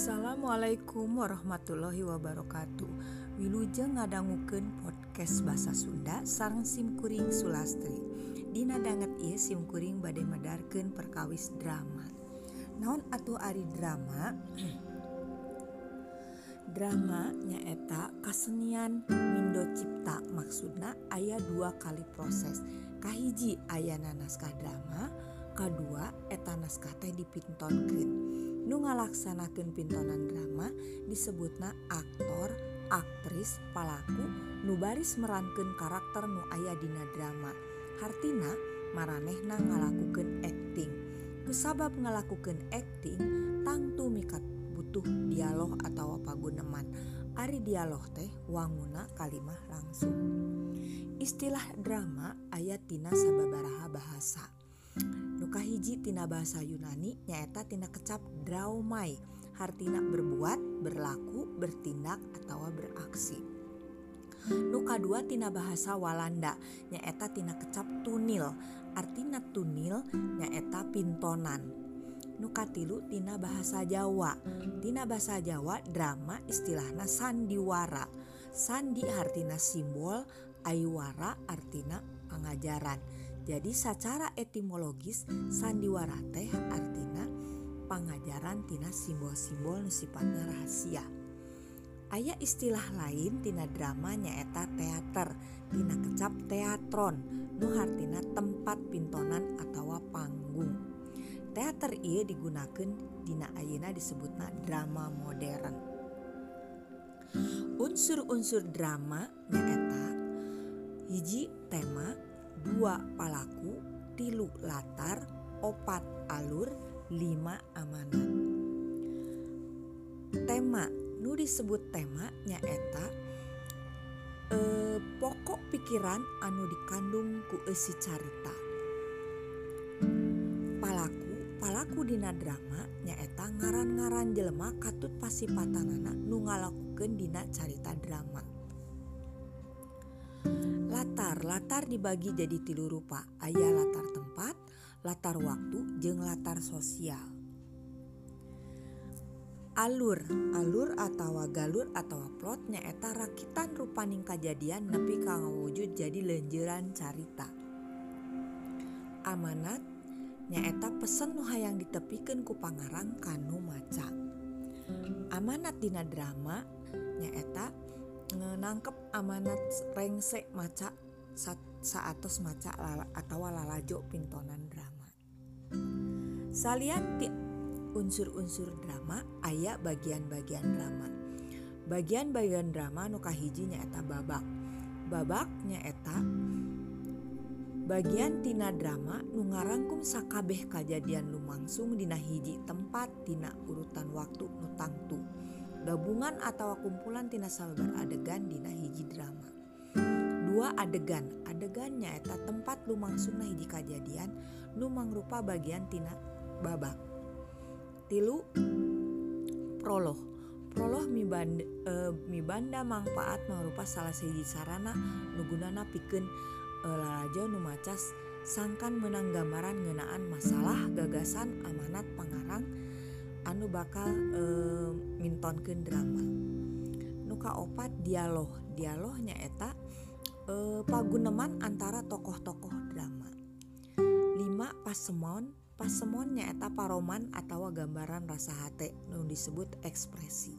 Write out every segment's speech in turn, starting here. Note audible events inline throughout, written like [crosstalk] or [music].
Assalamualaikum warahmatullahi wabarakatuh. Wilujeng ngadangukeun podcast bahasa Sunda sarang simkuring Sulastri. Dina danget ieu simkuring badai madarkeun perkawis drama. Naon atuh ari drama? [clears throat] Drama nyaeta kasenian Mindo Cipta. Maksudna ayah dua kali proses. Kahiji ayana naskah drama kedua eta naskah teh dipintonkeun. Nu ngalaksanakeun pintonan drama disebutna aktor aktris palaku nu baris merankeun karakter nu aya dina drama. Hartina maranehna ngalakukeun acting kusabab ngalakukeun acting tangtu mikat butuh dialog atau paguneman. Ari dialog teh wanguna kalimah langsung. Istilah drama ayat tina sababaraha bahasa Nukahiji tina bahasa Yunani nyaeta tina kecap draumai? Hartina berbuat, berlaku, bertindak atau beraksi. Nuka dua tina bahasa Walanda nyaeta tina kecap tunil. Artina tunil nyaeta pintonan. Nuka tilu tina bahasa Jawa. Tina bahasa Jawa drama istilahna sandiwara. Sandi artina simbol ayuwara artina pengajaran jadi secara etimologis sandiwara teh artinya pengajaran tina simbol-simbol nusifatnya rahasia. Ayah istilah lain tina drama nyaeta teater tina kecap teatron nu artina tempat pintonan atau panggung. Teater ia digunakan dina ayana disebutna drama modern. Unsur-unsur drama nyaeta hiji tema dua palaku tilu latar opat alur lima amanat. Tema nu disebut tema nyaeta eh, pokok pikiran anu dikandung ku esi carita. Palaku palaku dina drama nyaeta ngaran-ngaran jelema katut pasipatanana nu ngalakukeun dina carita drama latar. Latar dibagi jadi tilu rupa. Ayah latar tempat latar waktu jeng latar sosial. Alur. Alur atau galur atau plotnya eta rakitan rupaning kejadian nepi kang wujud jadi lenjeran carita. Amanat. Nyaeta pesen nu hayang ditepikan ku pangarang kanu maca. Amanat dina drama. Nyaeta nangkep amanat rengsek maca saatus maca atau lalajo pintonan drama. Salian unsur-unsur drama ayat bagian-bagian drama. Bagian-bagian drama nukahiji nyaeta babak. Babak nyaeta bagian tina drama nu ngarangkum sakabeh kejadian lumangsung dina hiji tempat tina urutan waktu nu tangtu gabungan atau kumpulan tina sabar adegan dina hiji drama. Dua adegan. Adegannya eta tempat lumangsung nah hiji kejadian nu mangrupa bagian tina babak. Tilu prolog prolog mibanda, e, mibanda manfaat mangrupa salah siji sarana nugunana pikeun e, lalajo nu macas sangkan menang gambaran ngenaan masalah gagasan amanat pangarang anu bakal e, mintonkeun drama. Nuka opat dialog dialognya eta eh, paguneman antara tokoh-tokoh drama. 5 pasemon pasemonnya eta paroman atau gambaran rasa hati nu disebut ekspresi.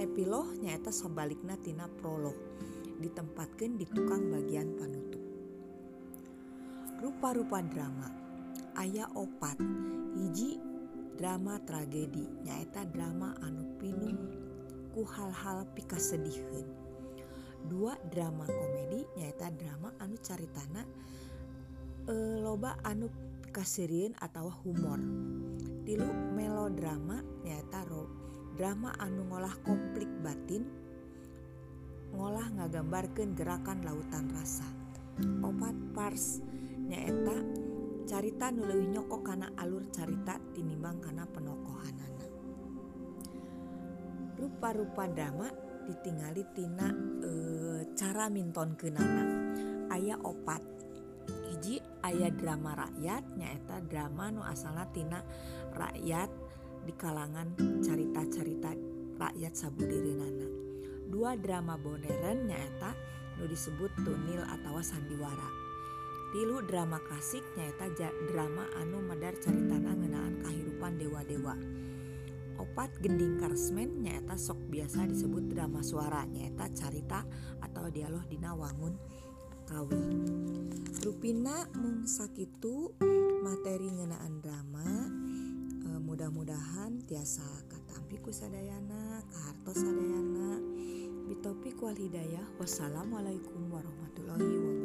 Epilognya eta sebaliknya tina prolog ditempatkan di tukang bagian panutup. Rupa-rupa drama. Ayah opat hiji drama tragedi nyaeta drama anu pinuh ku hal-hal pikasedihan dua drama komedi nyaita drama anu caritana e, loba anu kasirien atau humor. Tilu melodrama nyaita ro drama anu ngolah konflik batin ngolah ngagambarkan gerakan lautan rasa. Opat pars nyaeta carita nu leuwih nyokok karena alur carita tinimbang rupa-rupa drama ditingali tina e, cara minton kenana. Ayah opat. Hiji ayah drama rakyat nyaeta drama nu asalna tina rakyat di kalangan carita-carita rakyat sabudirinana. Dua drama modern nyaeta nu disebut tunil atau sandiwara. Tilu drama klasik nyaeta drama anu medar caritana ngenaan kehidupan dewa-dewa opat gending karsmen nyaeta sok biasa disebut drama suara nyaeta carita atau dialog dina wangun kawi. Rupina mung sakitu materi ngenaan drama e, mudah-mudahan tiasa katampi ku sadayana kaharto sadayana. Bitopik wal hidayah wassalamualaikum warahmatullahi wabarakatuh